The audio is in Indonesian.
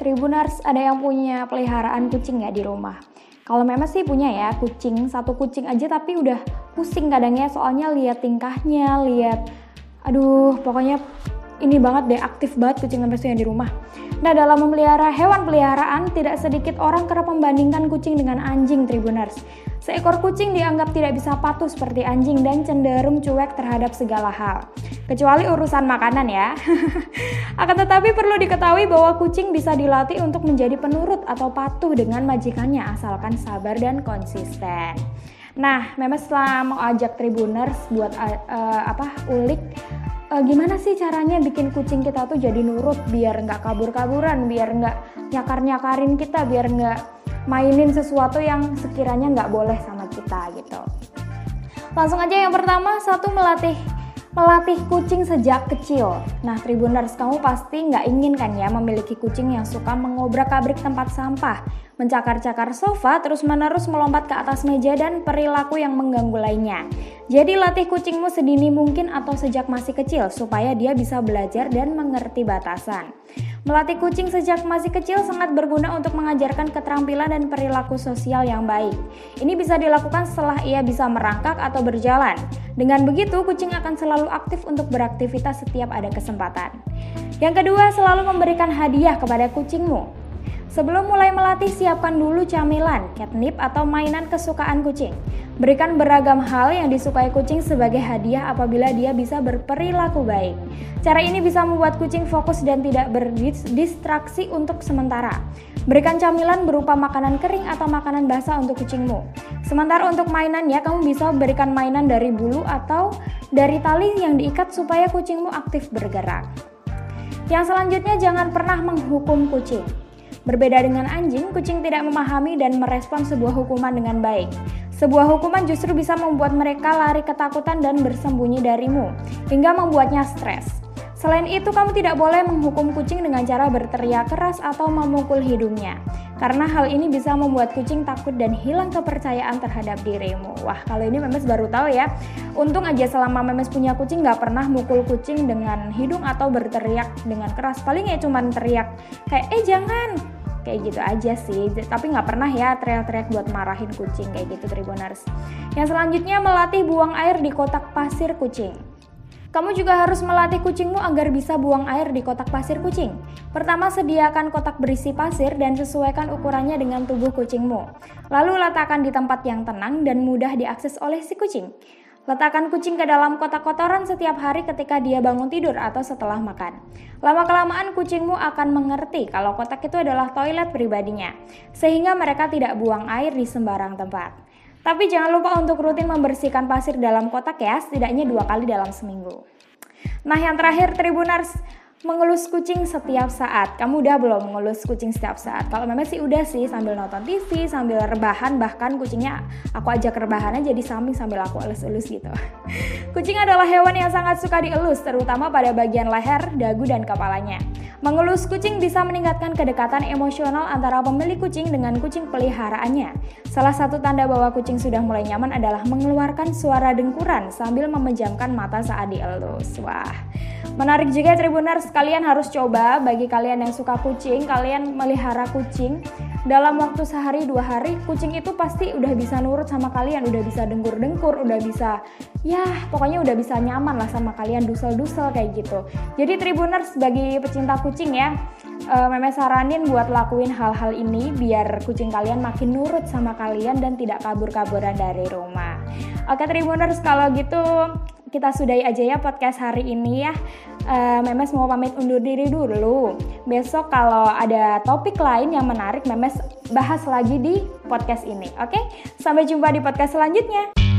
Tribuners, ada yang punya peliharaan kucing nggak di rumah? Kalau memang sih punya ya kucing, satu kucing aja tapi udah pusing kadangnya soalnya lihat tingkahnya, lihat aduh pokoknya ini banget deh aktif banget kucing yang di rumah. Nah dalam memelihara hewan peliharaan tidak sedikit orang kerap membandingkan kucing dengan anjing Tribuners. Seekor kucing dianggap tidak bisa patuh seperti anjing dan cenderung cuek terhadap segala hal. Kecuali urusan makanan ya. Akan tetapi perlu diketahui bahwa kucing bisa dilatih untuk menjadi penurut atau patuh dengan majikannya asalkan sabar dan konsisten. Nah, memang setelah mau ajak Tribuners buat uh, apa ulik uh, gimana sih caranya bikin kucing kita tuh jadi nurut biar nggak kabur-kaburan, biar nggak nyakar-nyakarin kita, biar nggak mainin sesuatu yang sekiranya nggak boleh sama kita gitu. Langsung aja yang pertama, satu melatih melatih kucing sejak kecil. Nah, Tribuners, kamu pasti nggak ingin kan ya memiliki kucing yang suka mengobrak-abrik tempat sampah, mencakar-cakar sofa, terus-menerus melompat ke atas meja dan perilaku yang mengganggu lainnya. Jadi latih kucingmu sedini mungkin atau sejak masih kecil supaya dia bisa belajar dan mengerti batasan. Melatih kucing sejak masih kecil sangat berguna untuk mengajarkan keterampilan dan perilaku sosial yang baik. Ini bisa dilakukan setelah ia bisa merangkak atau berjalan. Dengan begitu, kucing akan selalu aktif untuk beraktivitas setiap ada kesempatan. Yang kedua, selalu memberikan hadiah kepada kucingmu. Sebelum mulai melatih, siapkan dulu camilan, catnip, atau mainan kesukaan kucing. Berikan beragam hal yang disukai kucing sebagai hadiah apabila dia bisa berperilaku baik. Cara ini bisa membuat kucing fokus dan tidak berdistraksi untuk sementara. Berikan camilan berupa makanan kering atau makanan basah untuk kucingmu. Sementara untuk mainannya, kamu bisa berikan mainan dari bulu atau dari tali yang diikat supaya kucingmu aktif bergerak. Yang selanjutnya, jangan pernah menghukum kucing. Berbeda dengan anjing, kucing tidak memahami dan merespon sebuah hukuman dengan baik. Sebuah hukuman justru bisa membuat mereka lari ketakutan dan bersembunyi darimu, hingga membuatnya stres. Selain itu, kamu tidak boleh menghukum kucing dengan cara berteriak keras atau memukul hidungnya, karena hal ini bisa membuat kucing takut dan hilang kepercayaan terhadap dirimu. Wah, kalau ini Memes baru tahu ya. Untung aja selama Memes punya kucing nggak pernah mukul kucing dengan hidung atau berteriak dengan keras. Paling ya cuman teriak kayak, eh jangan, kayak gitu aja sih tapi nggak pernah ya teriak-teriak buat marahin kucing kayak gitu Tribuners yang selanjutnya melatih buang air di kotak pasir kucing kamu juga harus melatih kucingmu agar bisa buang air di kotak pasir kucing. Pertama, sediakan kotak berisi pasir dan sesuaikan ukurannya dengan tubuh kucingmu. Lalu letakkan di tempat yang tenang dan mudah diakses oleh si kucing. Letakkan kucing ke dalam kotak kotoran setiap hari ketika dia bangun tidur atau setelah makan. Lama-kelamaan kucingmu akan mengerti kalau kotak itu adalah toilet pribadinya, sehingga mereka tidak buang air di sembarang tempat. Tapi jangan lupa untuk rutin membersihkan pasir dalam kotak ya, setidaknya dua kali dalam seminggu. Nah yang terakhir Tribunars, mengelus kucing setiap saat. Kamu udah belum mengelus kucing setiap saat? Kalau memang sih udah sih sambil nonton TV, sambil rebahan, bahkan kucingnya aku ajak rebahannya jadi samping sambil aku elus-elus gitu. Kucing adalah hewan yang sangat suka dielus, terutama pada bagian leher, dagu, dan kepalanya. Mengelus kucing bisa meningkatkan kedekatan emosional antara pemilik kucing dengan kucing peliharaannya. Salah satu tanda bahwa kucing sudah mulai nyaman adalah mengeluarkan suara dengkuran sambil memejamkan mata saat dielus. Wah, menarik juga Tribuners, kalian harus coba bagi kalian yang suka kucing, kalian melihara kucing. Dalam waktu sehari dua hari kucing itu pasti udah bisa nurut sama kalian udah bisa dengkur-dengkur udah bisa ya pokoknya udah bisa nyaman lah sama kalian dusel-dusel kayak gitu. Jadi tribuners bagi pecinta kucing ya uh, Meme saranin buat lakuin hal-hal ini biar kucing kalian makin nurut sama kalian dan tidak kabur-kaburan dari rumah. Oke tribuners kalau gitu kita sudahi aja ya podcast hari ini ya. Uh, Memes mau pamit undur diri dulu. Besok kalau ada topik lain yang menarik, Memes bahas lagi di podcast ini. Oke, sampai jumpa di podcast selanjutnya.